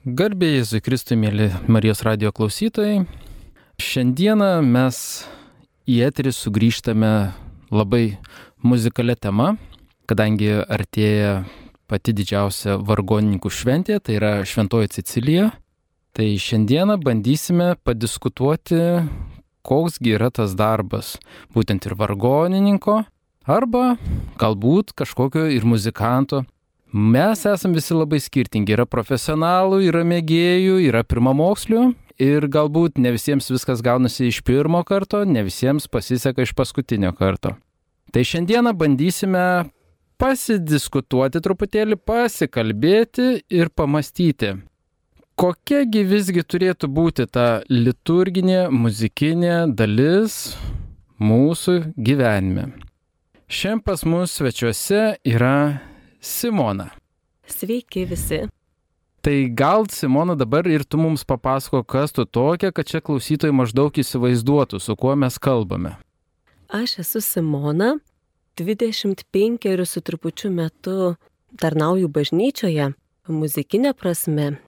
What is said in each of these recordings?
Garbė Jėzui Kristui, mėly Marijos radio klausytojai. Šiandieną mes į eterį sugrįžtame labai muzikalia tema, kadangi artėja pati didžiausia vargonininkų šventė, tai yra Šventoji Cecilija. Tai šiandieną bandysime padiskutuoti, koksgi yra tas darbas, būtent ir vargonininko, arba galbūt kažkokio ir muzikanto. Mes esame visi labai skirtingi. Yra profesionalų, yra mėgėjų, yra pirmamokslių ir galbūt ne visiems viskas gaunasi iš pirmo karto, ne visiems pasiseka iš paskutinio karto. Tai šiandieną bandysime pasidiskutuoti truputėlį, pasikalbėti ir pamastyti, kokiagi visgi turėtų būti ta liturginė, muzikinė dalis mūsų gyvenime. Šiandien pas mus svečiuose yra Simona. Sveiki visi. Tai gal Simona dabar ir tu mums papasako, kas tu tokia, kad čia klausytojai maždaug įsivaizduotų, su kuo mes kalbame. Aš esu Simona, 25 su trupučiu metu tarnauju bažnyčioje, muzikinė prasme.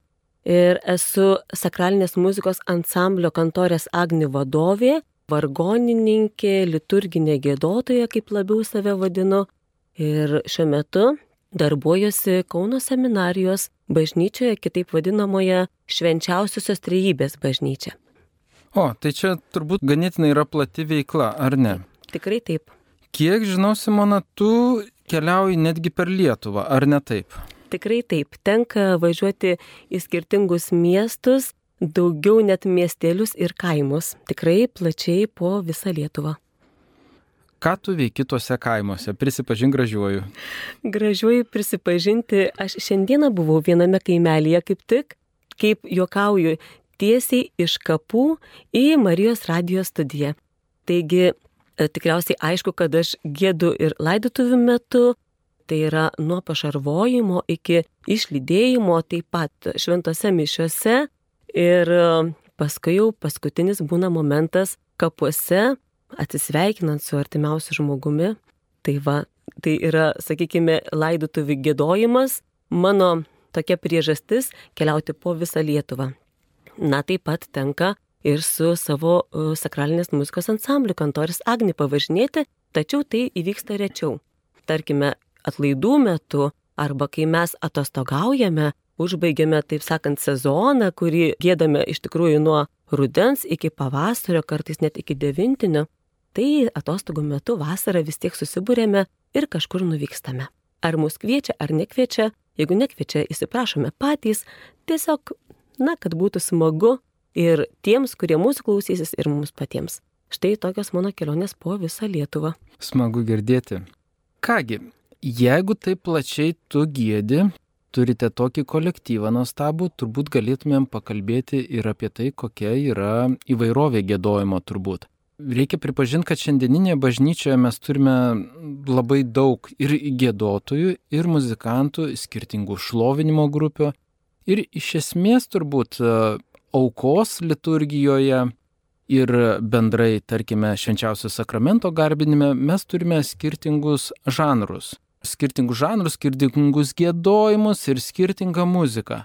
Ir esu sakralinės muzikos ansamblio kantorės Agni vadovė, vargonininkė, liturginė gėdotoja, kaip labiau save vadinu. Ir šiuo metu darbuojuosi Kauno seminarijos bažnyčioje, kitaip vadinamoje švenčiausiosios trejybės bažnyčia. O, tai čia turbūt ganėtinai yra plati veikla, ar ne? Tikrai taip. Kiek žinau, Simona, tu keliauji netgi per Lietuvą, ar ne taip? Tikrai taip. Tenka važiuoti į skirtingus miestus, daugiau net miestelius ir kaimus. Tikrai plačiai po visą Lietuvą. Ką tu veiki tuose kaimuose? Prisipažink gražiuoju. Gražiuoju prisipažinti, aš šiandieną buvau viename kaimelėje kaip tik, kaip juokauju, tiesiai iš kapų į Marijos radijos studiją. Taigi, e, tikriausiai aišku, kad aš gėdu ir laidotuvių metu, tai yra nuo pašarvojimo iki išlydėjimo, taip pat šventose mišiuose ir e, paskui jau paskutinis būna momentas kapuose atsisveikinant su artimiausiu žmogumi. Tai va, tai yra, sakykime, laidotuvių gėdojimas, mano tokia priežastis keliauti po visą Lietuvą. Na, taip pat tenka ir su savo uh, sakralinės muzikos ansambliu kantoris Agni pavažinėti, tačiau tai įvyksta rečiau. Tarkime, atlaidų metu arba kai mes atostogaujame, užbaigiame, taip sakant, sezoną, kurį gėdame iš tikrųjų nuo rudens iki pavasario, kartais net iki devintinio, tai atostogų metu vasarą vis tiek susibūrėme ir kažkur nuvykstame. Ar mus kviečia, ar nekviečia, jeigu nekviečia, įsiprašome patys, tiesiog, na, kad būtų smagu ir tiems, kurie mūsų klausysis, ir mums patiems. Štai tokios mano kelionės po visą Lietuvą. Smagu girdėti. Kągi, jeigu taip plačiai tu gėdi, turite tokį kolektyvą nuostabų, turbūt galėtumėm pakalbėti ir apie tai, kokia yra įvairovė gėdojimo turbūt reikia pripažinti, kad šiandieninėje bažnyčioje mes turime labai daug ir gėdotojų, ir muzikantų, skirtingų šlovinimo grupių. Ir iš esmės turbūt e, aukos liturgijoje ir bendrai, tarkime, švenčiausio sakramento garbinime mes turime skirtingus žanrus. Skirtingus žanrus, skirtingus gėdojimus ir skirtingą muziką.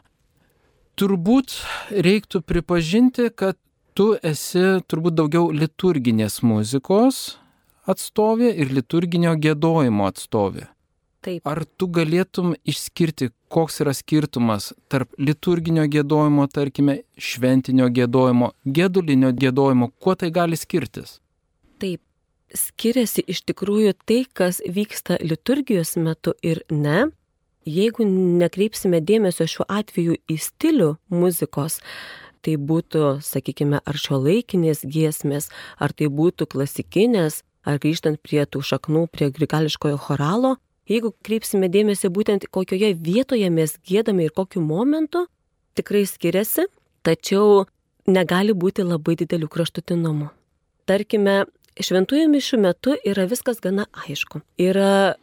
Turbūt reiktų pripažinti, kad tu esi turbūt daugiau liturginės muzikos atstovė ir liturginio gėdojimo atstovė. Taip. Ar tu galėtum išskirti, koks yra skirtumas tarp liturginio gėdojimo, tarkime, šventinio gėdojimo, gėdulinio gėdojimo, kuo tai gali skirtis? Taip, skiriasi iš tikrųjų tai, kas vyksta liturgijos metu ir ne. Jeigu nekreipsime dėmesio šiuo atveju į stilių muzikos, tai būtų, sakykime, ar šio laikinės giesmės, ar tai būtų klasikinės, ar grįžtant prie tų šaknų, prie grigališkojo choralo, jeigu kreipsime dėmesį būtent kokioje vietoje mes gėdame ir kokiu momentu, tikrai skiriasi, tačiau negali būti labai didelių kraštutinumų. Tarkime, šventųjų mišių metu yra viskas gana aišku. Yra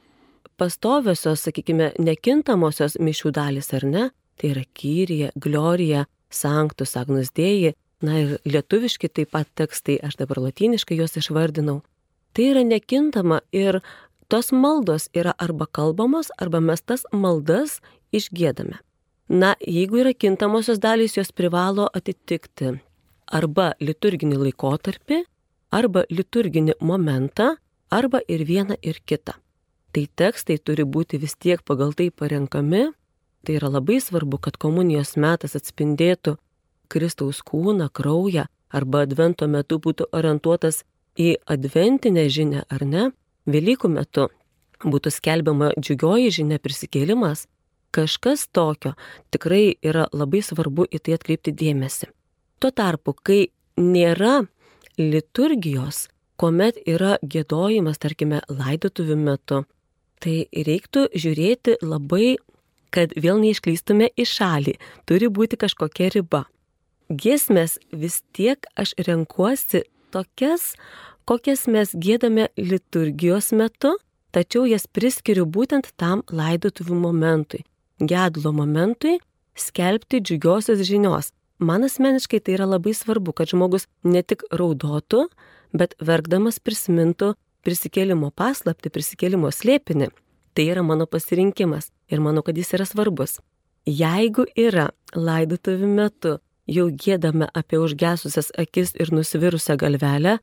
pastoviosios, sakykime, nekintamosios mišių dalis, ar ne? Tai yra kyrija, glorija, sanktus, agnus dėjai, na ir lietuviški taip pat tekstai, aš dabar latiniškai juos išvardinau. Tai yra nekintama ir tos maldos yra arba kalbamos, arba mes tas maldas išgėdame. Na, jeigu yra kintamosios dalys, jos privalo atitikti arba liturginį laikotarpį, arba liturginį momentą, arba ir vieną ir kitą. Tai tekstai turi būti vis tiek pagal tai parenkami. Tai yra labai svarbu, kad komunijos metas atspindėtų Kristaus kūną, kraują, arba advento metu būtų orientuotas į adventinę žinę ar ne. Velykų metu būtų skelbiama džiugioji žinia prisikėlimas, kažkas tokio tikrai yra labai svarbu į tai atkreipti dėmesį. Tuo tarpu, kai nėra liturgijos, kuomet yra gėdojimas, tarkime, laidotuvių metu, tai reiktų žiūrėti labai, kad vėl neišklystume į šalį, turi būti kažkokia riba. Giesmės vis tiek aš renkuosi tokias, kokias mes gėdame liturgijos metu, tačiau jas priskiriu būtent tam laidotuvių momentui, gedlo momentui, skelbti džiugiosios žinios. Man asmeniškai tai yra labai svarbu, kad žmogus ne tik raudotų, bet verkdamas prisimintų prisikėlimo paslapti, prisikėlimo slėpinį. Tai yra mano pasirinkimas ir manau, kad jis yra svarbus. Jeigu yra laidotuvių metu jau gėdame apie užgesusias akis ir nusvirusią galvelę,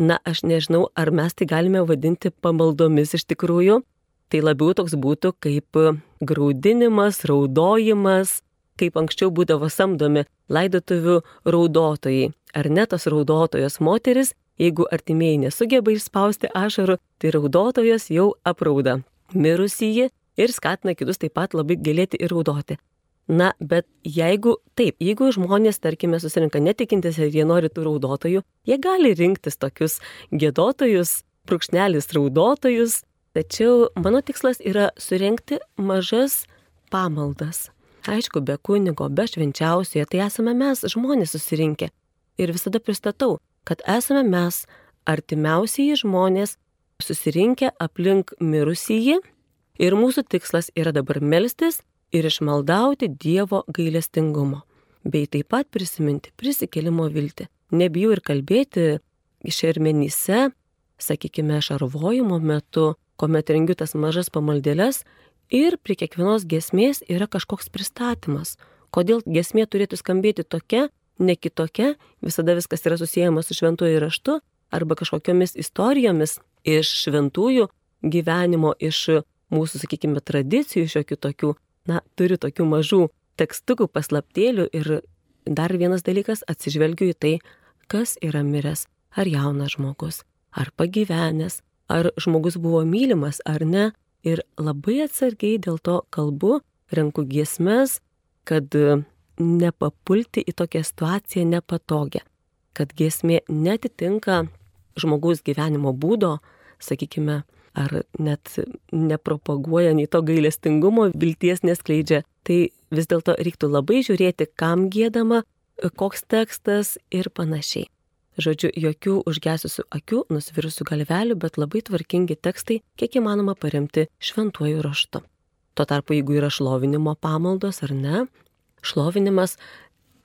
na, aš nežinau, ar mes tai galime vadinti pamaldomis iš tikrųjų. Tai labiau toks būtų kaip graudinimas, raudojimas, kaip anksčiau būdavo samdomi laidotuvių raudotojai. Ar ne tos raudotojos moteris, jeigu artimieji nesugeba išspausti ašarų, tai raudotojos jau aprauda mirusįjį ir skatina kitus taip pat labai galėti ir raudoti. Na, bet jeigu taip, jeigu žmonės, tarkime, susirinka netikintis ir jie nori tų raudotojų, jie gali rinktis tokius gėdotojus, brūkšnelis raudotojus, tačiau mano tikslas yra surenkti mažas pamaldas. Aišku, be kunigo, be švenčiausioje, tai esame mes, žmonės susirinkę. Ir visada pristatau, kad esame mes, artimiausiai žmonės, susirinkę aplink mirusįjį. Ir mūsų tikslas yra dabar melstis ir išmaldauti Dievo gailestingumo, bei taip pat prisiminti prisikėlimo viltį. Nebijau ir kalbėti išermenyse, sakykime, šarvojimo metu, kuomet rengiu tas mažas pamaldėlės ir prie kiekvienos gesmės yra kažkoks pristatymas. Kodėl gesmė turėtų skambėti tokia, ne kitokia, visada viskas yra susijęma su šventuoju raštu arba kažkokiamis istorijomis iš šventųjų gyvenimo, iš mūsų, sakykime, tradicijų šiokių tokių na, turiu tokių mažų tekstukų, paslaptėlių ir dar vienas dalykas atsižvelgiu į tai, kas yra miręs, ar jaunas žmogus, ar pagyvenęs, ar žmogus buvo mylimas ar ne. Ir labai atsargiai dėl to kalbu, renku giesmes, kad nepapulti į tokią situaciją nepatogią, kad giesmė netitinka žmogaus gyvenimo būdo, sakykime, ar net nepropaguoja nei to gailestingumo, vilties neskleidžia. Tai vis dėlto reiktų labai žiūrėti, kam gėdama, koks tekstas ir panašiai. Žodžiu, jokių užgesusių akių, nusvirusių galvelių, bet labai tvarkingi tekstai, kiek įmanoma paremti šventuoju raštu. Tuo tarpu, jeigu yra šlovinimo pamaldos ar ne, šlovinimas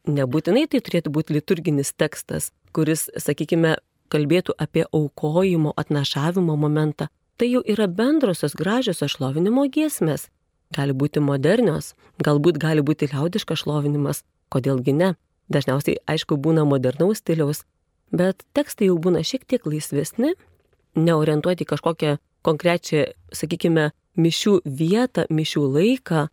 nebūtinai tai turėtų būti liturginis tekstas, kuris, sakykime, kalbėtų apie aukojimo, atnašavimo momentą, tai jau yra bendrosios gražiosios šlovinimo giesmės. Gali būti modernios, galbūt gali būti liaudiškas šlovinimas, kodėlgi ne. Dažniausiai, aišku, būna modernaus stiliaus, bet tekstai jau būna šiek tiek laisvesni, neorientuoti kažkokią konkrečią, sakykime, mišių vietą, mišių laiką,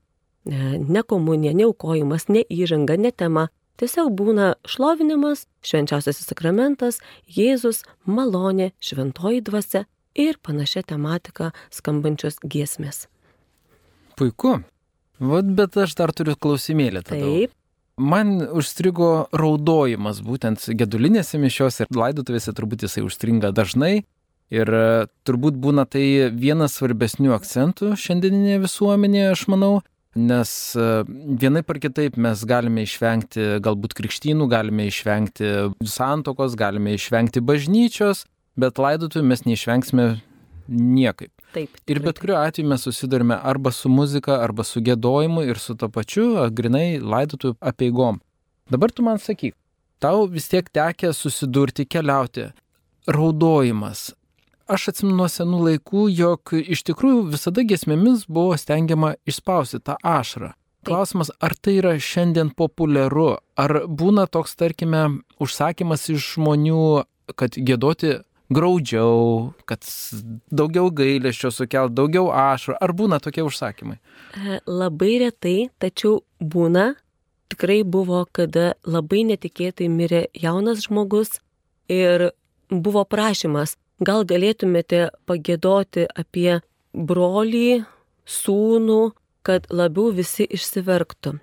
ne komunija, ne aukojimas, ne įžanga, ne tema. Tiesiog būna šlovinimas, švenčiausiasis sakramentas, Jėzus, malonė, šventoji dvasia ir panašia tematika skambančios giesmės. Puiku. Vat, bet aš dar turiu klausimėlį tada. Taip. Man užstrigo raudojimas, būtent gedulinėse mišiose ir laidotuvėse turbūt jisai užstringa dažnai. Ir e, turbūt būna tai vienas svarbesnių akcentų šiandieninėje visuomenėje, aš manau, nes e, vienaip ar kitaip mes galime išvengti galbūt krikštynų, galime išvengti santokos, galime išvengti bažnyčios, bet laidotuvių mes neišvengsime niekaip. Taip. Ir bet kuriuo atveju mes susidurime arba su muzika, arba su gėdojimu ir su to pačiu grinai laidotuvių apieigom. Dabar tu man sakyk, tau vis tiek tekė susidurti, keliauti. Raudojimas. Aš atsimenu nuo senų laikų, jog iš tikrųjų visada gesmėmis buvo stengiama išspausti tą ašrą. Klausimas, ar tai yra šiandien populiaru, ar būna toks, tarkime, užsakymas iš žmonių, kad gėdoti graudžiau, kad daugiau gailėščio sukelt, daugiau ašarų, ar būna tokie užsakymai? E, labai retai, tačiau būna, tikrai buvo, kada labai netikėtai mirė jaunas žmogus ir buvo prašymas, gal galėtumėte pagėdoti apie brolį, sūnų, kad labiau visi išsiverktų.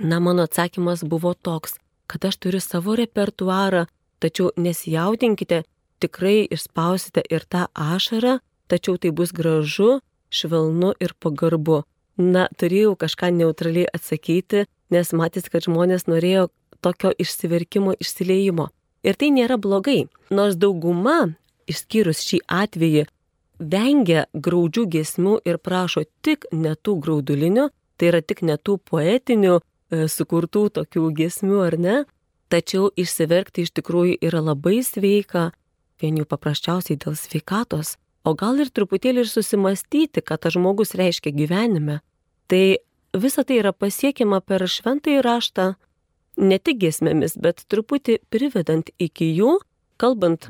Na, mano atsakymas buvo toks, kad aš turiu savo repertuarą, tačiau nesijaudinkite, tikrai išspausite ir tą ašarą, tačiau tai bus gražu, švelnu ir pagarbu. Na, turėjau kažką neutraliai atsakyti, nes matys, kad žmonės norėjo tokio išsiverkimo, išsileimo. Ir tai nėra blogai, nors dauguma, išskyrus šį atvejį, vengia graudžių gesmių ir prašo tik ne tų graudulinių, tai yra tik ne tų poetinių e, sukurtų tokių gesmių ar ne, tačiau išsiverkti iš tikrųjų yra labai sveika, vieni paprasčiausiai dėl sveikatos, o gal ir truputėlį ir susimastyti, ką tas žmogus reiškia gyvenime. Tai visa tai yra pasiekiama per šventąjį raštą, ne tik gesmėmis, bet truputį privedant iki jų, kalbant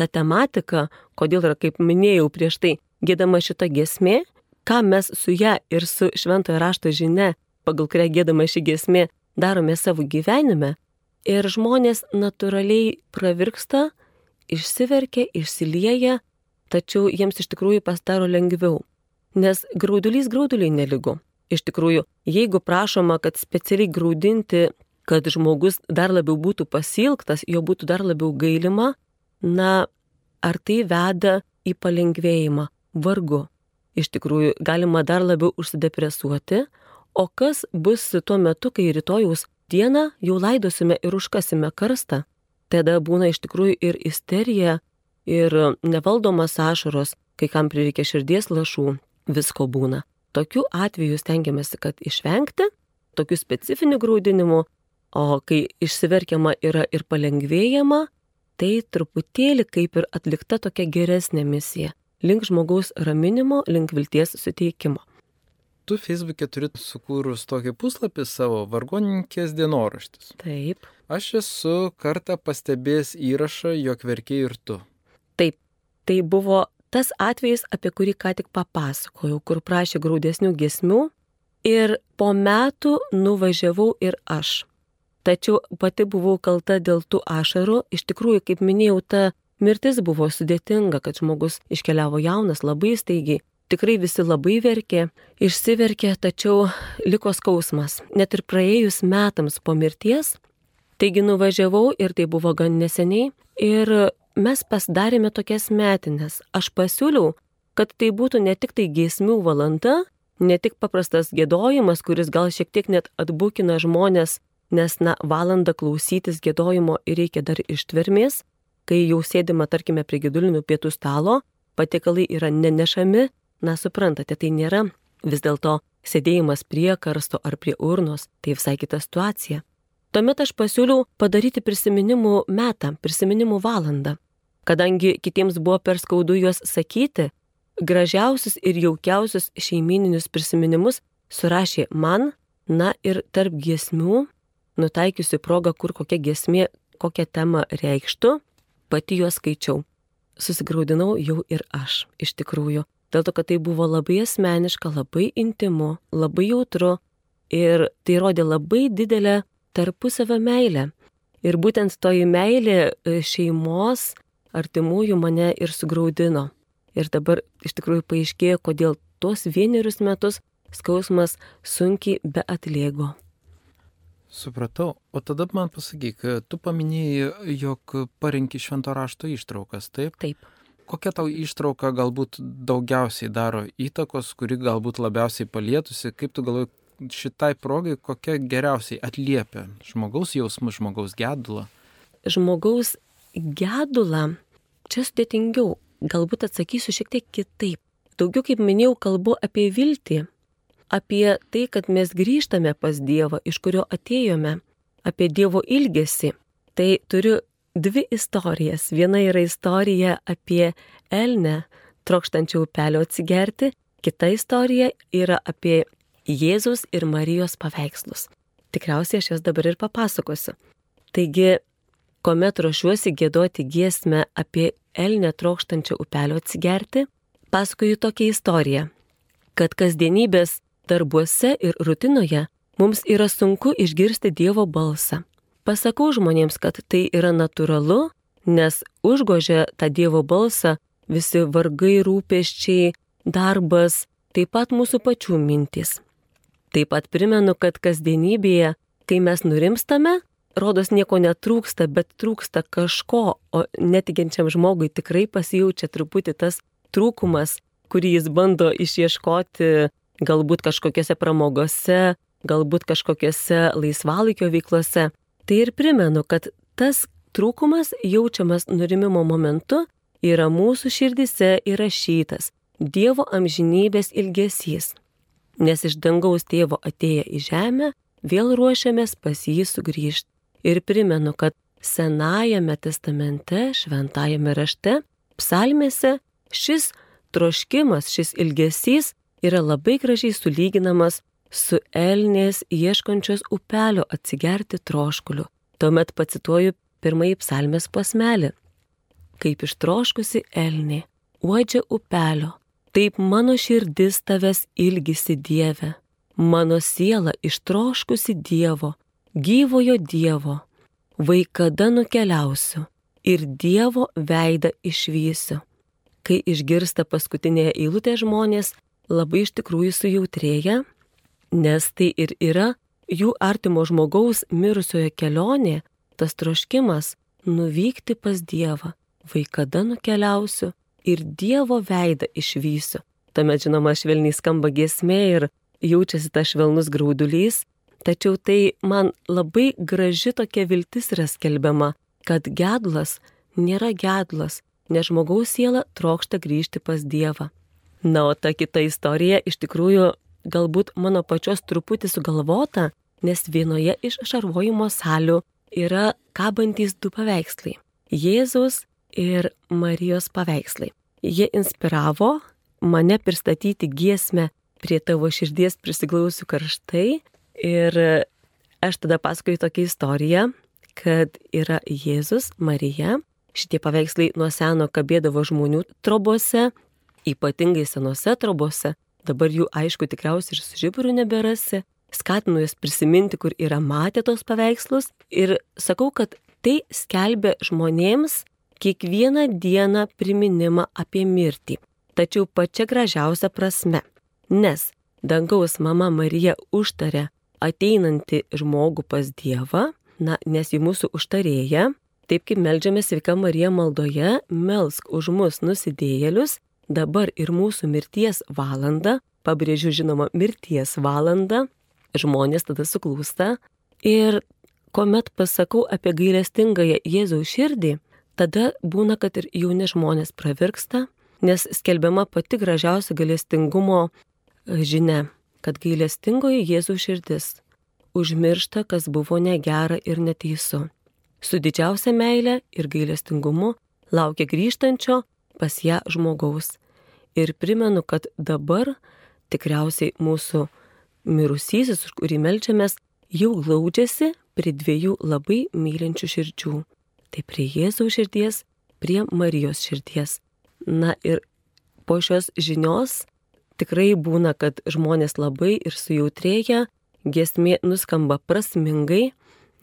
ta tematika, kodėl yra, kaip minėjau prieš tai, gėdama šita gesmė, ką mes su ją ir su šventojo rašto žinia, pagal kurią gėdama ši gesmė, darome savo gyvenime. Ir žmonės natūraliai pravirksta, išsiverkia, išsilieja, tačiau jiems iš tikrųjų pasidaro lengviau. Nes graudulys grauduliai neligu. Iš tikrųjų, jeigu prašoma, kad specialiai graudinti, kad žmogus dar labiau būtų pasilgtas, jo būtų dar labiau gailima, na, ar tai veda į palengvėjimą? Vargu. Iš tikrųjų, galima dar labiau užsidepresuoti, o kas bus tuo metu, kai rytojaus dieną jau laidosime ir užkasime karstą? Tada būna iš tikrųjų ir isterija, ir nevaldomas ašaros, kai kam prireikia širdies lašų, visko būna. Tokiu atveju stengiamės, kad išvengti tokių specifinių graudinimų, o kai išsiverkiama yra ir palengvėjama, tai truputėlį kaip ir atlikta tokia geresnė misija - link žmogaus raminimo, link vilties suteikimo. Tu Facebook'e turi sukūrus tokį puslapį savo vargoninkės dienoraštis. Taip. Aš esu kartą pastebėjęs įrašą, jog verkiai ir tu. Taip. Tai buvo tas atvejis, apie kurį ką tik papasakojau, kur prašė graudesnių gesmių ir po metų nuvažiavau ir aš. Tačiau pati buvau kalta dėl tų ašarų. Iš tikrųjų, kaip minėjau, ta mirtis buvo sudėtinga, kad žmogus iškeliavo jaunas labai staigiai. Tikrai visi labai verkė, išsiverkė, tačiau liko skausmas. Net ir praėjus metams po mirties, taigi nuvažiavau ir tai buvo gan neseniai. Ir mes pasidarėme tokias metinės. Aš pasiūliau, kad tai būtų ne tik tai giesmių valanda, ne tik paprastas gėdojimas, kuris gal šiek tiek net atbukina žmonės nes, na, valandą klausytis gėdojimo reikia dar ištvermės, kai jau sėdima, tarkime, prie gėdulinių pietų stalo, patiekalai yra nenešami, na, suprantate, tai nėra vis dėlto sėdėjimas prie karsto ar prie urnos, tai visai kita situacija. Tuomet aš pasiūliau padaryti prisiminimų metą, prisiminimų valandą. Kadangi kitiems buvo per skaudu juos sakyti, gražiausius ir jaukiausius šeimininius prisiminimus surašė man, na ir tarp giesmių nutaikiusi progą, kur kokia gesmė, kokią temą reikštų, pati juos skaičiau. Susigaudinau jau ir aš, iš tikrųjų. Dėl to, kad tai buvo labai asmeniška, labai intimu, labai jautru ir tai rodė labai didelę tarpusavę meilę. Ir būtent toji meilė e, šeimos, artimųjų mane ir sugraudino. Ir dabar iš tikrųjų paaiškėjo, kodėl tuos vienerius metus skausmas sunkiai be atlėgo. Supratau. O tada man pasakyk, tu paminėjai, jog parinki švento rašto ištraukas, taip? Taip. Kokia tau ištrauka galbūt daugiausiai daro įtakos, kuri galbūt labiausiai palietusi, kaip tu galvoji šitai progai, kokia geriausiai atliepia žmogaus jausmus, žmogaus gedulą? Žmogaus gedulą čia sudėtingiau, galbūt atsakysiu šiek tiek kitaip. Daugiau, kaip minėjau, kalbu apie viltį, apie tai, kad mes grįžtame pas Dievą, iš kurio atėjome, apie Dievo ilgesį. Tai turiu dvi istorijas. Viena yra istorija apie Elnę, trokštančią upelio atsigerti, kita istorija yra apie Jėzus ir Marijos paveikslus. Tikriausiai aš juos dabar ir papasakosiu. Taigi, kuomet ruošiuosi gėdoti giesmę apie Elnę trokštančią upelio atsigerti, pasakoju tokią istoriją, kad kasdienybės darbuose ir rutinoje mums yra sunku išgirsti Dievo balsą. Pasakau žmonėms, kad tai yra natūralu, nes užgožia tą Dievo balsą visi vargai, rūpeščiai, darbas, taip pat mūsų pačių mintys. Taip pat primenu, kad kasdienybėje, kai mes nurimstame, rodos nieko netrūksta, bet trūksta kažko, o netikinčiam žmogui tikrai pasijaučia truputį tas trūkumas, kurį jis bando išieškoti galbūt kažkokiose pramogose, galbūt kažkokiose laisvalaikio veiklose. Tai ir primenu, kad tas trūkumas jaučiamas nurimimo momentu yra mūsų širdise įrašytas Dievo amžinybės ilgesys. Nes iš dangaus tėvo atėję į žemę, vėl ruošiamės pas jį sugrįžti. Ir primenu, kad Senajame testamente, šventajame rašte, psalmėse šis troškimas, šis ilgesys yra labai gražiai sulyginamas su Elnės ieškančios upelio atsigerti troškuliu. Tuomet pacituoju pirmąjį psalmės pasmelį. Kaip ištroškusi Elnė, uodžia upelio, taip mano širdis tavęs ilgisi Dieve, mano siela ištroškusi Dievo, gyvojo Dievo, vaikada nukeliausiu ir Dievo veidą išvysiu. Kai išgirsta paskutinėje eilutė žmonės, labai iš tikrųjų sujautrėja, nes tai ir yra jų artimo žmogaus mirusiojo kelionė, tas troškimas nuvykti pas Dievą, vaikada nukeliausiu ir Dievo veidą išvysiu. Tuomet, žinoma, švelniai skamba giesmė ir jaučiasi tas švelnus graudulys, tačiau tai man labai graži tokia viltis yra skelbiama, kad gedlas nėra gedlas, nes žmogaus siela trokšta grįžti pas Dievą. Na, o ta kita istorija iš tikrųjų galbūt mano pačios truputį sugalvota, nes vienoje iš šarvojimo salių yra kabantys du paveikslai. Jėzus ir Marijos paveikslai. Jie inspiravo mane pristatyti giesmę prie tavo širdies prisiglausiu karštai ir aš tada pasakoju tokią istoriją, kad yra Jėzus, Marija. Šitie paveikslai nuo seno kabėdavo žmonių trobose, ypatingai senose trobose. Dabar jų aišku tikriausiai ir su žiburiu neberasi. Skatinu jas prisiminti, kur yra matę tos paveikslus ir sakau, kad tai skelbia žmonėms, kiekvieną dieną priminimą apie mirtį, tačiau pačia gražiausia prasme. Nes dangaus mama Marija užtarė ateinantį žmogų pas Dievą, na, nes į mūsų užtarėją, taip kaip melžiame sveika Marija maldoje, melsk už mus nusidėjėlius, dabar ir mūsų mirties valanda, pabrėžiu žinoma mirties valanda, žmonės tada suklūsta ir kuomet pasakau apie gailestingąją Jėzaus širdį, tada būna, kad ir jauni žmonės pravirksta, nes skelbiama pati gražiausia gailestingumo e, žinia, kad gailestingoji Jėzų širdis užmiršta, kas buvo negera ir neteisu. Su didžiausia meile ir gailestingumu laukia grįžtančio pas ją žmogaus. Ir primenu, kad dabar tikriausiai mūsų mirusysis, už kurį melčiamės, jau glaudžiasi prie dviejų labai mylinčių širdžių tai prie Jėzaus širdies, prie Marijos širdies. Na ir po šios žinios tikrai būna, kad žmonės labai ir sujautrėja, giesmė nuskamba prasmingai,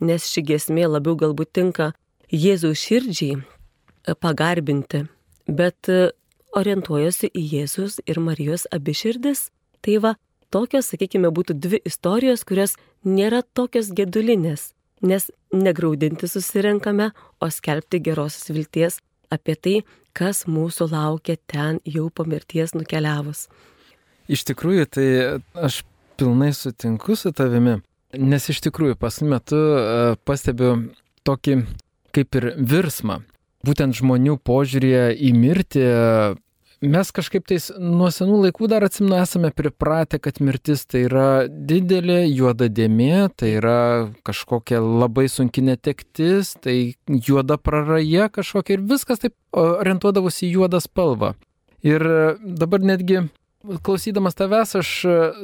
nes ši giesmė labiau galbūt tinka Jėzaus širdžiai pagarbinti, bet e, orientuojosi į Jėzus ir Marijos abi širdis. Tai va, tokios, sakykime, būtų dvi istorijos, kurios nėra tokios gedulinės, nes negraudinti susirenkame, o skelbti gerosios vilties apie tai, kas mūsų laukia ten jau po mirties nukeliavus. Iš tikrųjų, tai aš pilnai sutinku su tavimi, nes iš tikrųjų paskui metu e, pastebiu tokį kaip ir virsmą. Būtent žmonių požiūrėje į mirtį Mes kažkaip tais nuo senų laikų dar atsimnu esame pripratę, kad mirtis tai yra didelė juoda dėmė, tai yra kažkokia labai sunki netektis, tai juoda praraja kažkokia ir viskas taip orientuodavosi į juodą spalvą. Ir dabar netgi Klausydamas tavęs aš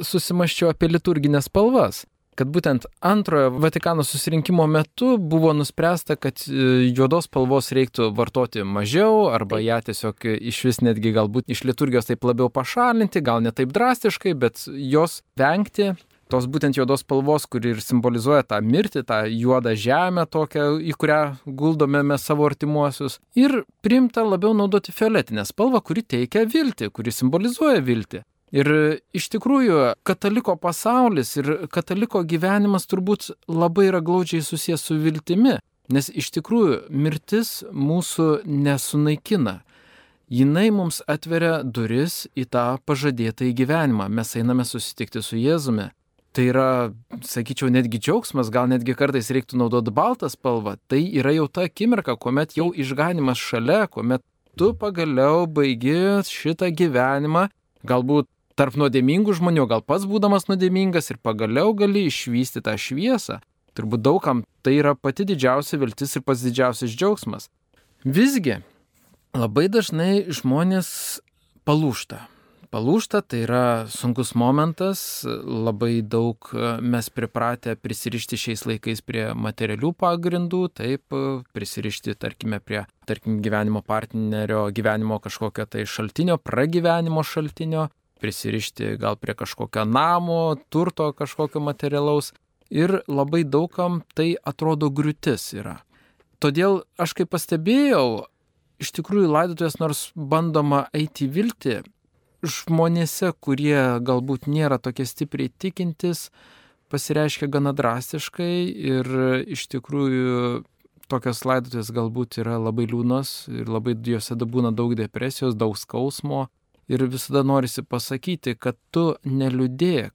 susimaščiau apie liturginės spalvas kad būtent antrojo Vatikano susirinkimo metu buvo nuspręsta, kad e, juodos spalvos reiktų vartoti mažiau arba ją tiesiog iš vis netgi galbūt iš liturgijos taip labiau pašalinti, gal ne taip drastiškai, bet jos vengti. Tos būtent juodos spalvos, kuri ir simbolizuoja tą mirtį, tą juodą žemę tokią, į kurią guldome mes savo artimuosius. Ir primta labiau naudoti fioletinę spalvą, kuri teikia viltį, kuri simbolizuoja viltį. Ir iš tikrųjų, kataliko pasaulis ir kataliko gyvenimas turbūt labai yra glaudžiai susijęs su viltimi, nes iš tikrųjų mirtis mūsų nesunaikina. Jinai mums atveria duris į tą pažadėtą į gyvenimą. Mes einame susitikti su Jėzumi. Tai yra, sakyčiau, netgi džiaugsmas, gal netgi kartais reiktų naudoti baltą spalvą. Tai yra jau ta akimirka, kuomet jau išganimas šalia, kuomet tu pagaliau baigi šitą gyvenimą, galbūt tarp nuodėmingų žmonių, gal pats būdamas nuodėmingas ir pagaliau gali išvysti tą šviesą. Turbūt daugam tai yra pati didžiausia viltis ir pats didžiausias džiaugsmas. Visgi, labai dažnai žmonės palūšta. Palūšta tai yra sunkus momentas, labai daug mes pripratę prisirišti šiais laikais prie materialių pagrindų, taip, prisirišti, tarkime, prie, tarkim, gyvenimo partnerio, gyvenimo kažkokio tai šaltinio, pragyvenimo šaltinio, prisirišti gal prie kažkokio namo, turto kažkokio materialaus. Ir labai daugam tai atrodo griūtis yra. Todėl aš kaip pastebėjau, iš tikrųjų laidotuvės nors bandoma eiti vilti, žmonėse, kurie galbūt nėra tokie stipriai tikintis, pasireiškia gana drastiškai ir iš tikrųjų tokios laidotuvės galbūt yra labai liūnos ir labai juose būna daug depresijos, daug skausmo, Ir visada norisi pasakyti, kad tu neliūdėk,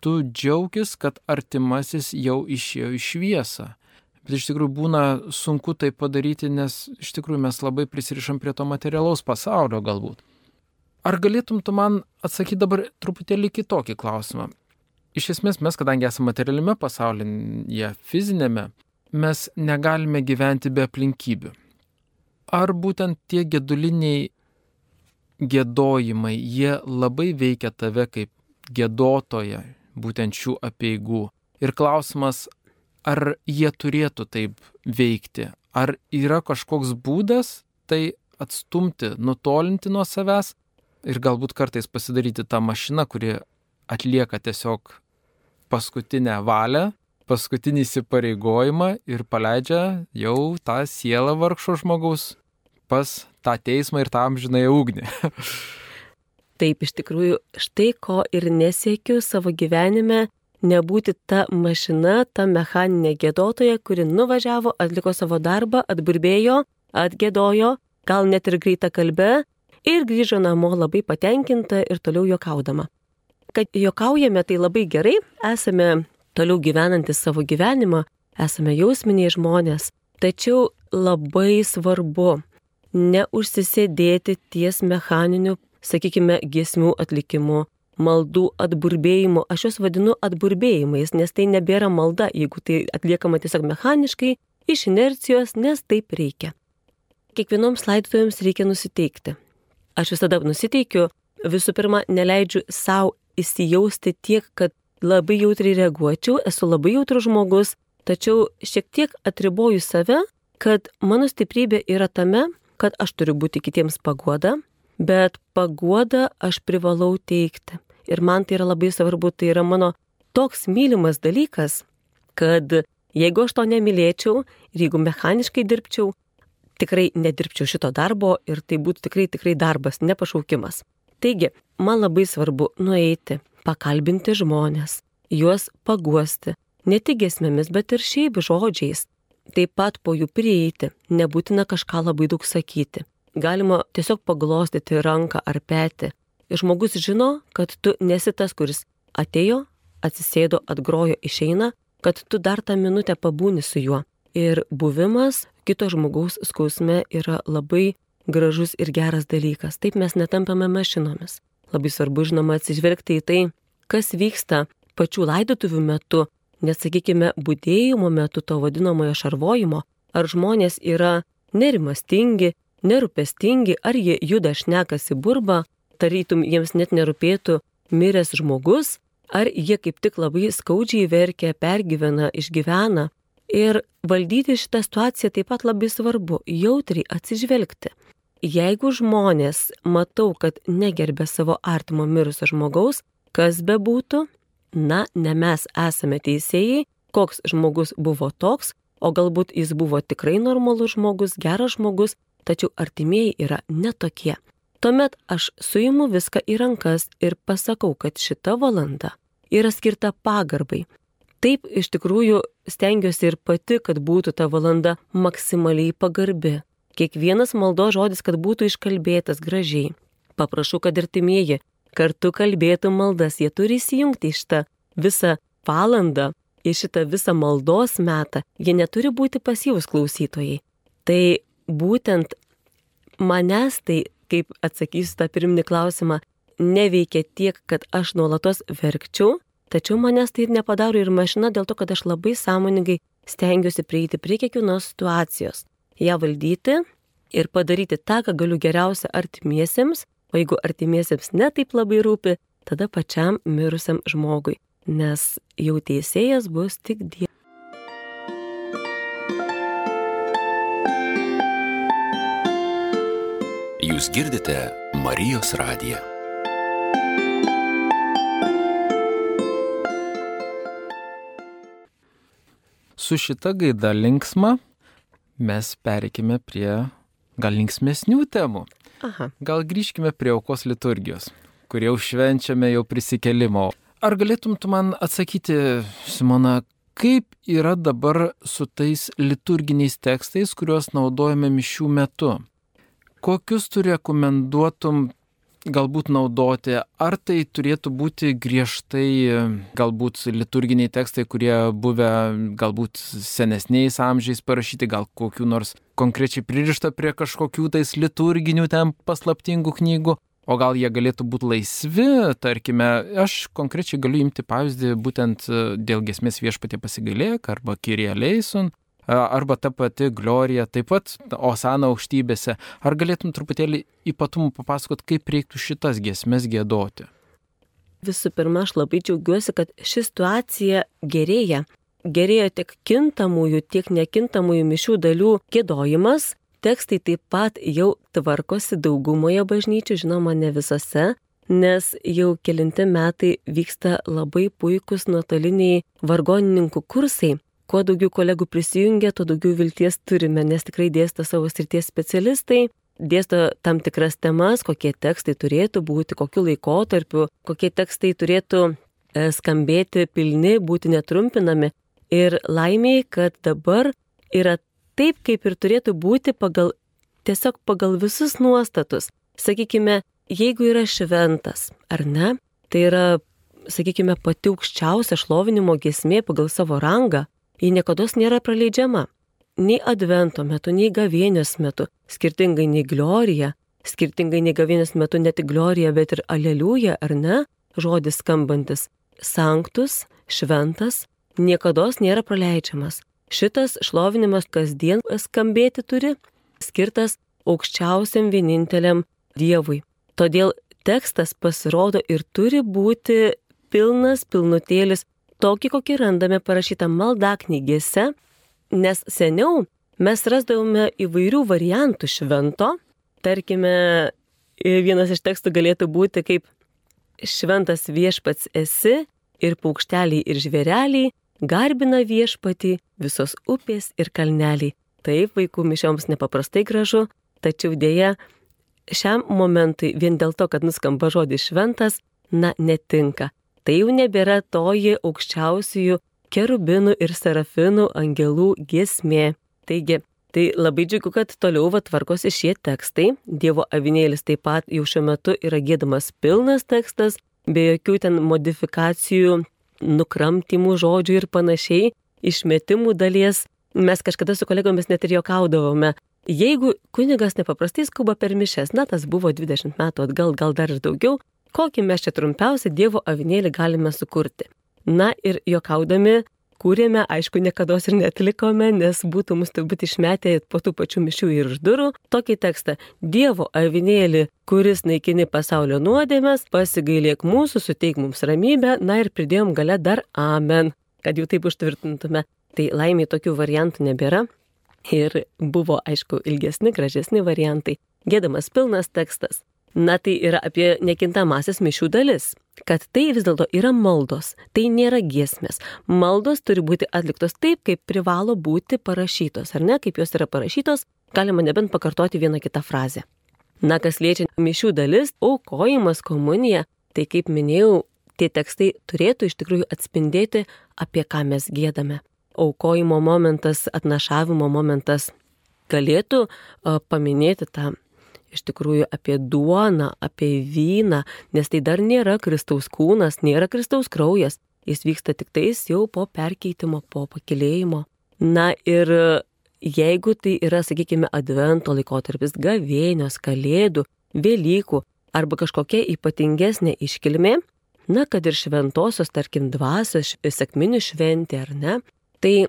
tu džiaugis, kad artimasis jau išėjo į šviesą. Bet iš tikrųjų būna sunku tai padaryti, nes iš tikrųjų mes labai prisirišam prie to materialaus pasaulio galbūt. Ar galėtum tu man atsakyti dabar truputėlį kitokį klausimą? Iš esmės mes, kadangi esame materialiame pasaulyje, fizinėme, mes negalime gyventi be aplinkybių. Ar būtent tie geduliniai gėdojimai, jie labai veikia tave kaip gėdotoje, būtent šių apieigų. Ir klausimas, ar jie turėtų taip veikti, ar yra kažkoks būdas tai atstumti, nutolinti nuo savęs ir galbūt kartais pasidaryti tą mašiną, kuri atlieka tiesiog paskutinę valią, paskutinį įsipareigojimą ir paleidžia jau tą sielą vargšo žmogaus pas tą teismą ir tą amžinąją ugnį. Taip, iš tikrųjų, štai ko ir nesiekiu savo gyvenime nebūti ta mašina, ta mechaninė gėdotoja, kuri nuvažiavo, atliko savo darbą, atburbėjo, atgėdojo, gal net ir greitą kalbę ir grįžo namo labai patenkinta ir toliau juokaudama. Kad juokaujame tai labai gerai, esame toliau gyvenantis savo gyvenimą, esame jausminiai žmonės, tačiau labai svarbu neužsisėdėti ties mechaniniu, sakykime, giesmių atlikimu, maldų atburbėjimu. Aš juos vadinu atburbėjimais, nes tai nebėra malda, jeigu tai atliekama tiesiog mechaniškai, iš inercijos, nes taip reikia. Kiekvienoms laidotuvėms reikia nusiteikti. Aš visada nusiteikiu, visų pirma, neleidžiu savo įsijausti tiek, kad labai jautriai reaguočiau, esu labai jautrus žmogus, tačiau šiek tiek atriboju save, kad mano stiprybė yra tame, kad aš turiu būti kitiems paguoda, bet paguoda aš privalau teikti. Ir man tai yra labai svarbu, tai yra mano toks mylimas dalykas, kad jeigu aš to nemylėčiau ir jeigu mechaniškai dirbčiau, tikrai nedirbčiau šito darbo ir tai būtų tikrai tikrai darbas, ne pašaukimas. Taigi, man labai svarbu nueiti, pakalbinti žmonės, juos paguosti, ne tik gesmėmis, bet ir šiaip žodžiais, taip pat po jų prieiti, nebūtina kažką labai daug sakyti. Galima tiesiog paglostyti ranką ar petį. Ir žmogus žino, kad tu nesi tas, kuris atėjo, atsisėdo, atgrojo, išeina, kad tu dar tą minutę pabūni su juo. Ir buvimas kito žmogaus skausme yra labai gražus ir geras dalykas. Taip mes netampame mašinomis. Labai svarbu, žinoma, atsižvelgti į tai, kas vyksta pačių laidotuvių metu, Net sakykime, būdėjimo metu to vadinamojo šarvojimo, ar žmonės yra nerimastingi, nerūpestingi, ar jie juda šnekasi burba, tarytum jiems net nerūpėtų miręs žmogus, ar jie kaip tik labai skaudžiai verkia, pergyvena, išgyvena. Ir valdyti šitą situaciją taip pat labai svarbu - jautriai atsižvelgti. Jeigu žmonės matau, kad negerbė savo artimo mirusio žmogaus, kas bebūtų, na, ne mes esame teisėjai, koks žmogus buvo toks, o galbūt jis buvo tikrai normalus žmogus, geras žmogus, tačiau artimieji yra netokie. Tuomet aš suimu viską į rankas ir pasakau, kad šita valanda yra skirta pagarbai. Taip iš tikrųjų stengiuosi ir pati, kad būtų ta valanda maksimaliai pagarbi. Kiekvienas maldo žodis, kad būtų iškalbėtas gražiai. Paprašau, kad artimieji kartu kalbėtų maldas, jie turi įsijungti į šitą visą valandą, į šitą visą maldos metą, jie neturi būti pasyvus klausytojai. Tai būtent manęs tai, kaip atsakysiu tą pirminį klausimą, neveikia tiek, kad aš nuolatos verkčiau, tačiau manęs tai ir nepadaro ir mašina dėl to, kad aš labai sąmoningai stengiuosi prieiti prie kiekvienos situacijos, ją valdyti ir padaryti tą, ką galiu geriausia artimiesiems, o jeigu artimiesiems netaip labai rūpi, tada pačiam mirusiam žmogui, nes jau teisėjas bus tik Dievas. Jūs girdite Marijos radiją. Su šita gaida linksma mes pereikime prie gal linksmesnių temų. Aha. Gal grįžkime prie aukos liturgijos, kur jau švenčiame jau prisikelimo. Ar galėtum tu man atsakyti, Simona, kaip yra dabar su tais liturginiais tekstais, kuriuos naudojame mišių metu? Kokius tu rekomenduotum galbūt naudoti, ar tai turėtų būti griežtai galbūt liturginiai tekstai, kurie buvę galbūt senesniais amžiais parašyti, gal kokiu nors konkrečiai pririšta prie kažkokių tais liturginių ten paslaptingų knygų, o gal jie galėtų būti laisvi, tarkime, aš konkrečiai galiu imti pavyzdį būtent dėl gesmės viešpatė pasigailėk arba Leison, arba ta pati Glorija, taip pat Osana aukštybėse. Ar galėtum truputėlį ypatumų papasakot, kaip reiktų šitas giesmes gėdoti? Visų pirma, aš labai džiaugiuosi, kad ši situacija gerėja. Gerėja tiek kintamųjų, tiek nekintamųjų mišių dalių gėdojimas. Tekstai taip pat jau tvarkosi daugumoje bažnyčių, žinoma, ne visose, nes jau kelinti metai vyksta labai puikūs nuotoliniai vargonininkų kursai kuo daugiau kolegų prisijungia, tuo daugiau vilties turime, nes tikrai dėsto savo srities specialistai, dėsto tam tikras temas, kokie tekstai turėtų būti, kokiu laikotarpiu, kokie tekstai turėtų e, skambėti pilni, būti netrumpinami. Ir laimiai, kad dabar yra taip, kaip ir turėtų būti pagal, tiesiog pagal visus nuostatus. Sakykime, jeigu yra šventas, ar ne, tai yra, sakykime, pati aukščiausia šlovinimo gesmė pagal savo rangą, ji niekada nėra praleidžiama. Nei advento metu, nei gavienės metu, skirtingai nei glorija, skirtingai nei gavienės metu ne tik glorija, bet ir aleliuja, ar ne, žodis skambantis, sanktus, šventas, niekada nėra praleidžiamas. Šitas šlovinimas kasdien skambėti turi, skirtas aukščiausiam vieninteliam Dievui. Todėl tekstas pasirodo ir turi būti pilnas, pilnutėlis tokį, kokį randame parašytą maldaknygėse, nes seniau mes rasdavome įvairių variantų švento. Tarkime, vienas iš tekstų galėtų būti kaip šventas viešpats esi ir paukšteliai ir žvėreliai garbina viešpatį visos upės ir kalneliai. Taip, vaikų mišioms nepaprastai gražu, tačiau dėja šiam momentui vien dėl to, kad nuskamba žodis šventas, na, netinka tai jau nebėra toji aukščiausiųjų kerubinų ir serafinų angelų giesmė. Taigi, tai labai džiugu, kad toliau va tvarkosi šie tekstai. Dievo avinėlis taip pat jau šiuo metu yra gėdamas pilnas tekstas, be jokių ten modifikacijų, nukramtimų žodžių ir panašiai, išmetimų dalies. Mes kažkada su kolegomis net ir jokaudavome. Jeigu kunigas nepaprastai skuba per mišes, na tas buvo 20 metų atgal, gal dar ir daugiau, kokį mes čia trumpiausią Dievo avinėlį galime sukurti. Na ir jokaudami kūrėme, aišku, niekada ir netlikome, nes būtų mus turbūt išmetę po tų pačių mišių ir iš durų. Tokį tekstą - Dievo avinėlį, kuris naikini pasaulio nuodėmės, pasigailėk mūsų, suteik mums ramybę, na ir pridėjom gale dar amen, kad jau taip užtvirtintume. Tai laimiai tokių variantų nebėra. Ir buvo, aišku, ilgesni, gražesni variantai. Gėdamas pilnas tekstas. Na tai yra apie nekintamasis mišių dalis, kad tai vis dėlto yra maldos, tai nėra giesmės. Maldos turi būti atliktos taip, kaip privalo būti parašytos, ar ne, kaip jos yra parašytos, galima nebent pakartoti vieną kitą frazę. Na kas liečia mišių dalis, aukojimas, komunija, tai kaip minėjau, tie tekstai turėtų iš tikrųjų atspindėti, apie ką mes gėdame. Aukojimo momentas, atnašavimo momentas galėtų paminėti tą iš tikrųjų apie duoną, apie vyną, nes tai dar nėra Kristaus kūnas, nėra Kristaus kraujas, jis vyksta tik tais jau po perkeitimo, po pakilėjimo. Na ir jeigu tai yra, sakykime, advento laikotarpis, gavėnios, kalėdų, Velykų arba kažkokia ypatingesnė iškilmė, na, kad ir šventosios, tarkim, dvasios, sėkminių šventė ar ne, tai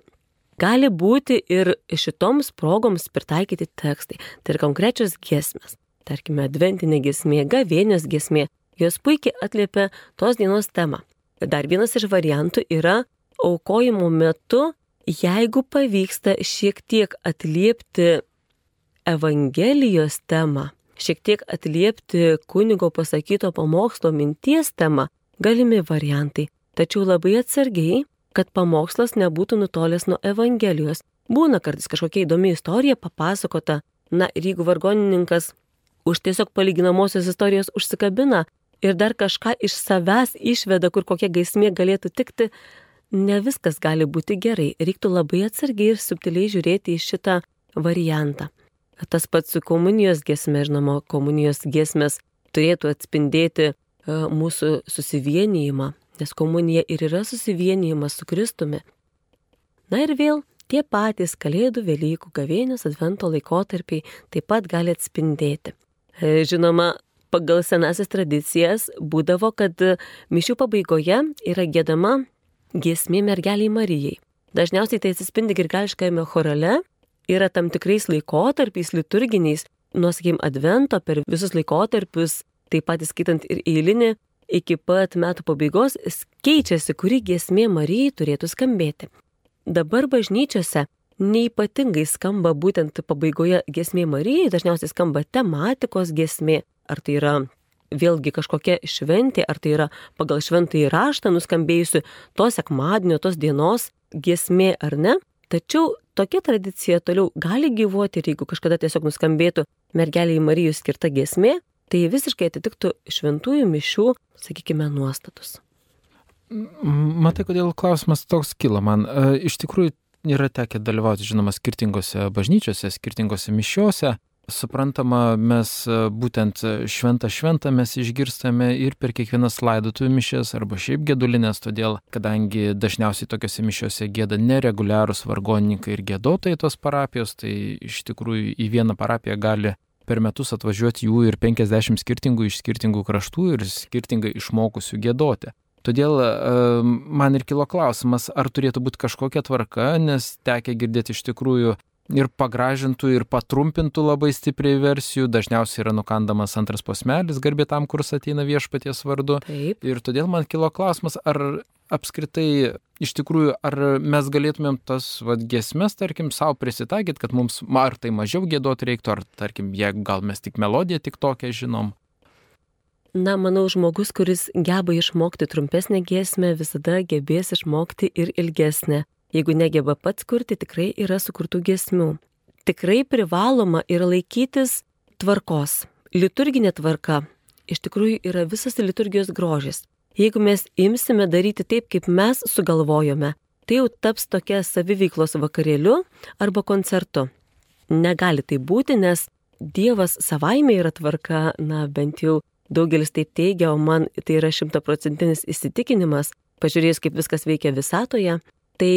gali būti ir šitoms progoms pritaikyti tekstai. Tai yra konkrečios giesmės. Tarkime, adventinė giesmė, gavėnios giesmė. Jos puikiai atliepia tos dienos temą. Dar vienas iš variantų yra aukojimo metu, jeigu pavyksta šiek tiek atliepti Evangelijos temą, šiek tiek atliepti kunigo pasakyto pamokslo minties temą, galimi variantai. Tačiau labai atsargiai, kad pamokslas nebūtų nutolęs nuo Evangelijos. Būna kartais kažkokia įdomi istorija papasakota, na ir jeigu vargonininkas už tiesiog palyginamosios istorijos užsikabina ir dar kažką iš savęs išveda, kur kokia gaismė galėtų tikti, ne viskas gali būti gerai. Reiktų labai atsargiai ir subtiliai žiūrėti į šitą variantą. Tas pats su komunijos gesmė, žinoma, komunijos gesmės turėtų atspindėti e, mūsų susivienijimą, nes komunija ir yra susivienijimas su Kristumi. Na ir vėl tie patys Kalėdų, Velykų, Gavėnios, Advento laikotarpiai taip pat gali atspindėti. E, žinoma, pagal senasias tradicijas būdavo, kad mišių pabaigoje yra gėdama giesmė mergeliai Marijai. Dažniausiai tai atsispindi girgališkajame chorale, yra tam tikrais laikotarpiais liturginiais, nuo, sakykim, Advento per visus laikotarpius, taip pat įskaitant ir eilinį iki pat metų pabaigos keičiasi, kuri giesmė Marijai turėtų skambėti. Dabar bažnyčiose neipatingai skamba būtent pabaigoje giesmė Marijai, dažniausiai skamba tematikos giesmė, ar tai yra vėlgi kažkokia šventė, ar tai yra pagal šventąjį raštą nuskambėjusi tos sekmadienio, tos dienos giesmė ar ne. Tačiau tokia tradicija toliau gali gyvuoti ir jeigu kažkada tiesiog nuskambėtų mergeliai Marijai skirta giesmė, tai visiškai atitiktų šventųjų mišių, sakykime, nuostatus. Matai, kodėl klausimas toks kilo man. E, iš tikrųjų yra tekę dalyvauti, žinoma, skirtingose bažnyčiose, skirtingose mišiuose. Suprantama, mes e, būtent šventą šventą mes išgirstame ir per kiekvienas laidotuvių mišės arba šiaip gedulinės, todėl, kadangi dažniausiai tokiuose mišiuose gėda nereguliarūs vargonininkai ir gėdotojai tos parapijos, tai iš tikrųjų į vieną parapiją gali per metus atvažiuoti jų ir 50 skirtingų iš skirtingų kraštų ir skirtingai išmokusių gėdoti. Todėl man ir kilo klausimas, ar turėtų būti kažkokia tvarka, nes tekia girdėti iš tikrųjų ir pagražintų, ir patrumpintų labai stipriai versijų. Dažniausiai yra nukandamas antras posmelis garbė tam, kuris ateina viešpaties vardu. Taip. Ir todėl man kilo klausimas, ar apskritai iš tikrųjų, ar mes galėtumėm tas vad gesmes, tarkim, savo prisitaikyti, kad mums ar tai mažiau gėdoti reiktų, ar tarkim, jeigu gal mes tik melodiją tik tokią žinom. Na, manau, žmogus, kuris geba išmokti trumpesnę giesmę, visada gebės išmokti ir ilgesnę. Jeigu negeba pats kurti, tikrai yra sukurtų gesmių. Tikrai privaloma yra laikytis tvarkos. Liturginė tvarka iš tikrųjų yra visas liturgijos grožis. Jeigu mes imsime daryti taip, kaip mes sugalvojome, tai jau taps tokia saviveiklos vakarėliu arba koncertu. Negali tai būti, nes Dievas savaime yra tvarka, na bent jau daugelis taip teigia, o man tai yra šimtaprocentinis įsitikinimas, pažiūrėjus, kaip viskas veikia visatoje, tai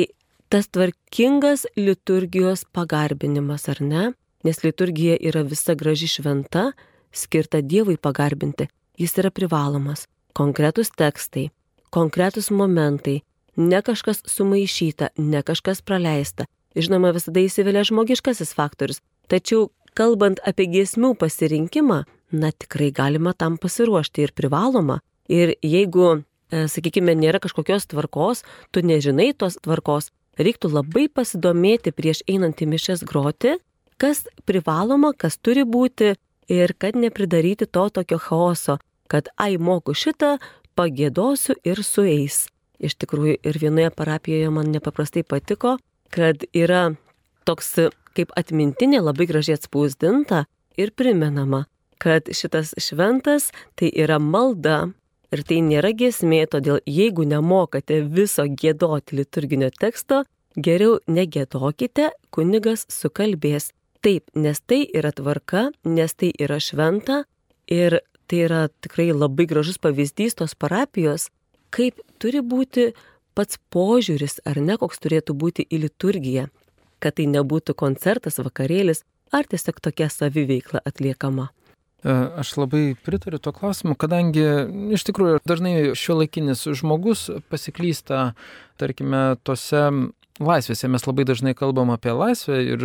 tas tvarkingas liturgijos pagarbinimas, ar ne? Nes liturgija yra visa graži šventa, skirta Dievui pagarbinti. Jis yra privalomas. Konkretus tekstai, konkretus momentai, ne kažkas sumaišyta, ne kažkas praleista. Žinoma, visada įsivelia žmogiškasis faktorius. Tačiau, kalbant apie giesmių pasirinkimą, na tikrai galima tam pasiruošti ir privaloma. Ir jeigu, e, sakykime, nėra kažkokios tvarkos, tu nežinai tos tvarkos, reiktų labai pasidomėti prieš einant į mišes groti, kas privaloma, kas turi būti ir kad nepridaryti to tokio chaoso, kad ai moku šitą, pagėdosiu ir sueis. Iš tikrųjų ir vienoje parapijoje man nepaprastai patiko, kad yra toks kaip atmintinė labai gražiai atspausdinta ir primenama, kad šitas šventas tai yra malda ir tai nėra giesmė, todėl jeigu nemokate viso gėdoti liturginio teksto, geriau negėdokite, kunigas sukalbės. Taip, nes tai yra tvarka, nes tai yra šventa ir tai yra tikrai labai gražus pavyzdys tos parapijos, kaip turi būti pats požiūris ar ne, koks turėtų būti į liturgiją, kad tai nebūtų koncertas, vakarėlis ar tiesiog tokia saviveikla atliekama. E, aš labai pritariu to klausimu, kadangi iš tikrųjų dažnai šio laikinis žmogus pasiklysta, tarkime, tose laisvėse. Mes labai dažnai kalbam apie laisvę ir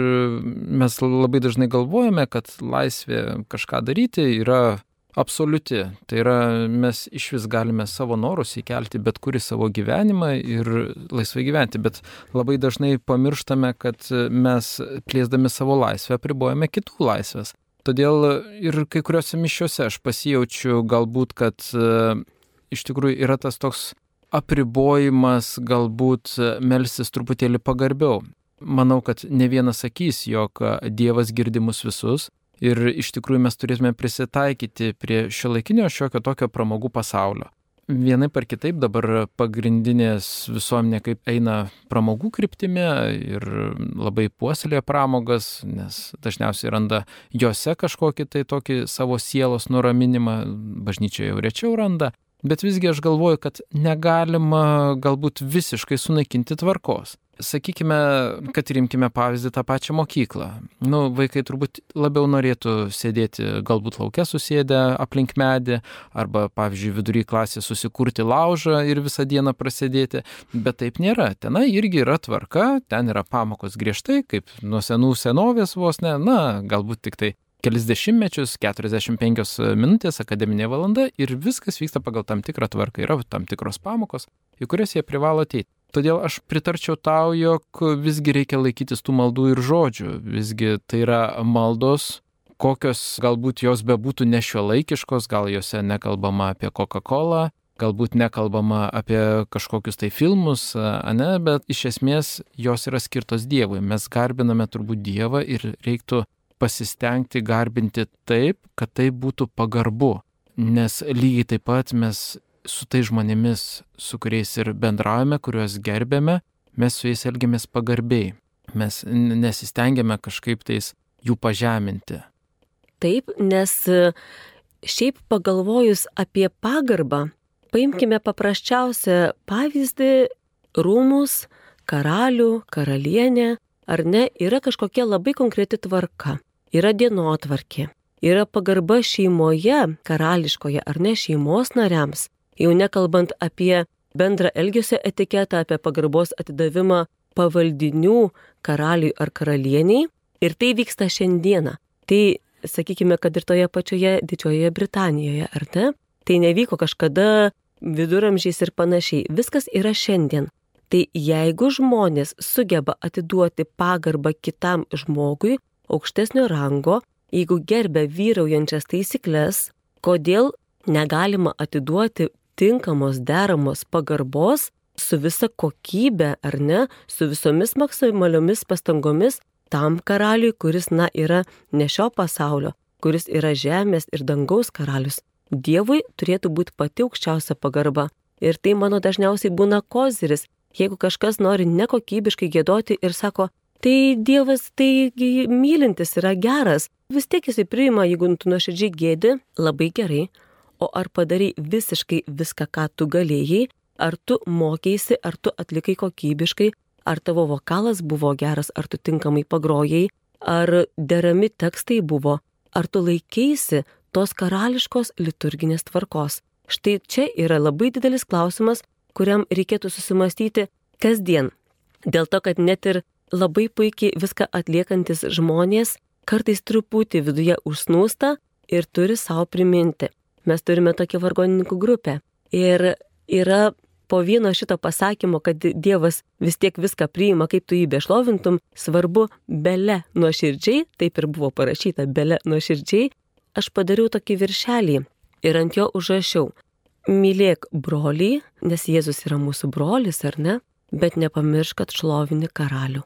mes labai dažnai galvojame, kad laisvė kažką daryti yra absoliuti. Tai yra, mes iš vis galime savo norus įkelti bet kurį savo gyvenimą ir laisvai gyventi, bet labai dažnai pamirštame, kad mes plėsdami savo laisvę apribojame kitų laisvės. Todėl ir kai kuriuose mišiuose aš pasijaučiu galbūt, kad e, iš tikrųjų yra tas toks apribojimas galbūt melsis truputėlį pagarbiau. Manau, kad ne vienas sakys, jog Dievas girdi mus visus ir iš tikrųjų mes turėtume prisitaikyti prie šio laikinio šiokio tokio pramogų pasaulio. Vienai par kitaip dabar pagrindinės visuomenė kaip eina pramogų kryptimi ir labai puoselėja pramogas, nes dažniausiai randa juose kažkokį tai tokį savo sielos nuraminimą, bažnyčioje jau rečiau randa, bet visgi aš galvoju, kad negalima galbūt visiškai sunaikinti tvarkos. Sakykime, kad rimkime pavyzdį tą pačią mokyklą. Nu, vaikai turbūt labiau norėtų sėdėti galbūt laukia susėdę aplink medį, arba, pavyzdžiui, vidury klasė susikurti laužą ir visą dieną prasėdėti, bet taip nėra. Ten irgi yra tvarka, ten yra pamokos griežtai, kaip nuo senų senovės vos ne, na, galbūt tik tai kelis dešimtmečius, 45 minutės akademinė valanda ir viskas vyksta pagal tam tikrą tvarką. Yra tam tikros pamokos, į kurias jie privalo ateiti. Todėl aš pritarčiau tau, jog visgi reikia laikytis tų maldų ir žodžių. Visgi tai yra maldos, kokios galbūt jos bebūtų nešiuolaikiškos, gal juose nekalbama apie Coca-Cola, galbūt nekalbama apie kažkokius tai filmus, ne, bet iš esmės jos yra skirtos Dievui. Mes garbiname turbūt Dievą ir reiktų pasistengti garbinti taip, kad tai būtų pagarbu. Nes lygiai taip pat mes su tai žmonėmis, su kuriais ir bendraujame, kuriuos gerbėme, mes su jais elgiamės pagarbiai. Mes nesistengiame kažkaip tais jų pažeminti. Taip, nes e, šiaip pagalvojus apie pagarbą, paimkime paprasčiausią pavyzdį - rūmus, karalių, karalienę, ar ne, yra kažkokia labai konkreti tvarka, yra dienotvarkė, yra pagarba šeimoje, karališkoje ar ne šeimos nariams, Jau nekalbant apie bendrą elgesio etiketą, apie pagarbos atidavimą pavaldinių karaliui ar karalieniai. Ir tai vyksta šiandieną. Tai sakykime, kad ir toje pačioje Didžiojoje Britanijoje, ar ne? Tai nevyko kažkada viduramžiais ir panašiai. Viskas yra šiandien. Tai jeigu žmonės sugeba atiduoti pagarbą kitam žmogui aukštesnio rango, jeigu gerbia vyraujančias taisyklės, kodėl negalima atiduoti tinkamos deramos pagarbos su visa kokybė, ar ne, su visomis maksimaliomis pastangomis tam karaliui, kuris, na, yra ne šio pasaulio, kuris yra žemės ir dangaus karalius. Dievui turėtų būti pati aukščiausia pagarba. Ir tai mano dažniausiai būna koziris, jeigu kažkas nori nekokybiškai gėdoti ir sako, tai Dievas tai mylintis yra geras, vis tiek jisai priima, jeigu tu nuoširdžiai gėdi, labai gerai, o ar padarai visiškai viską, ką tu galėjai, ar tu mokėsi, ar tu atlikai kokybiškai, ar tavo vokalas buvo geras, ar tu tinkamai pagrojai, ar derami tekstai buvo, ar tu laikėsi tos karališkos liturginės tvarkos. Štai čia yra labai didelis klausimas, kuriam reikėtų susimastyti kasdien. Dėl to, kad net ir labai puikiai viską atliekantis žmonės kartais truputį viduje užsnūsta ir turi savo priminti. Mes turime tokią vargonininkų grupę. Ir yra po vieno šito pasakymo, kad Dievas vis tiek viską priima, kaip tu jį bešlovintum, svarbu bele nuoširdžiai, taip ir buvo parašyta bele nuoširdžiai, aš padariau tokį viršelį ir ant jo užrašiau. Mylėk brolį, nes Jėzus yra mūsų brolis, ar ne, bet nepamiršk, kad šlovini karalių.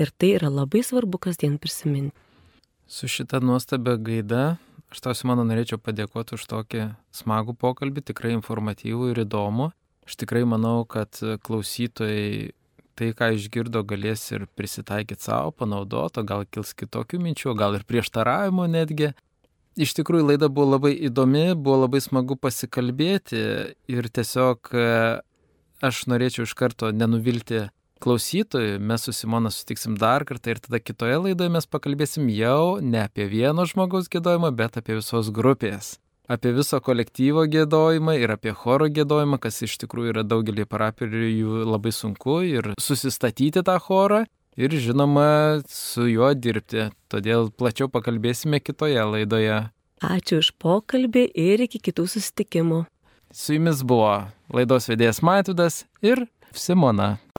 Ir tai yra labai svarbu kasdien prisiminti. Su šita nuostabia gaida aš tau, Simona, norėčiau padėkoti už tokį smagų pokalbį, tikrai informatyvų ir įdomų. Aš tikrai manau, kad klausytojai tai, ką išgirdo, galės ir prisitaikyti savo, panaudoti, o gal kils kitokių minčių, gal ir prieštaravimų netgi. Iš tikrųjų, laida buvo labai įdomi, buvo labai smagu pasikalbėti ir tiesiog e, aš norėčiau iš karto nenuvilti klausytojų, mes su Simona sutiksim dar kartą ir tada kitoje laidoje mes pakalbėsim jau ne apie vieno žmogaus gėdojimą, bet apie visos grupės. Apie viso kolektyvo gėdojimą ir apie choro gėdojimą, kas iš tikrųjų yra daugelį parapijų labai sunku ir susistatyti tą chorą ir žinoma su juo dirbti. Todėl plačiau pakalbėsime kitoje laidoje. Ačiū už pokalbį ir iki kitų susitikimų. Su jumis buvo laidos vedėjas Matydas ir Simona.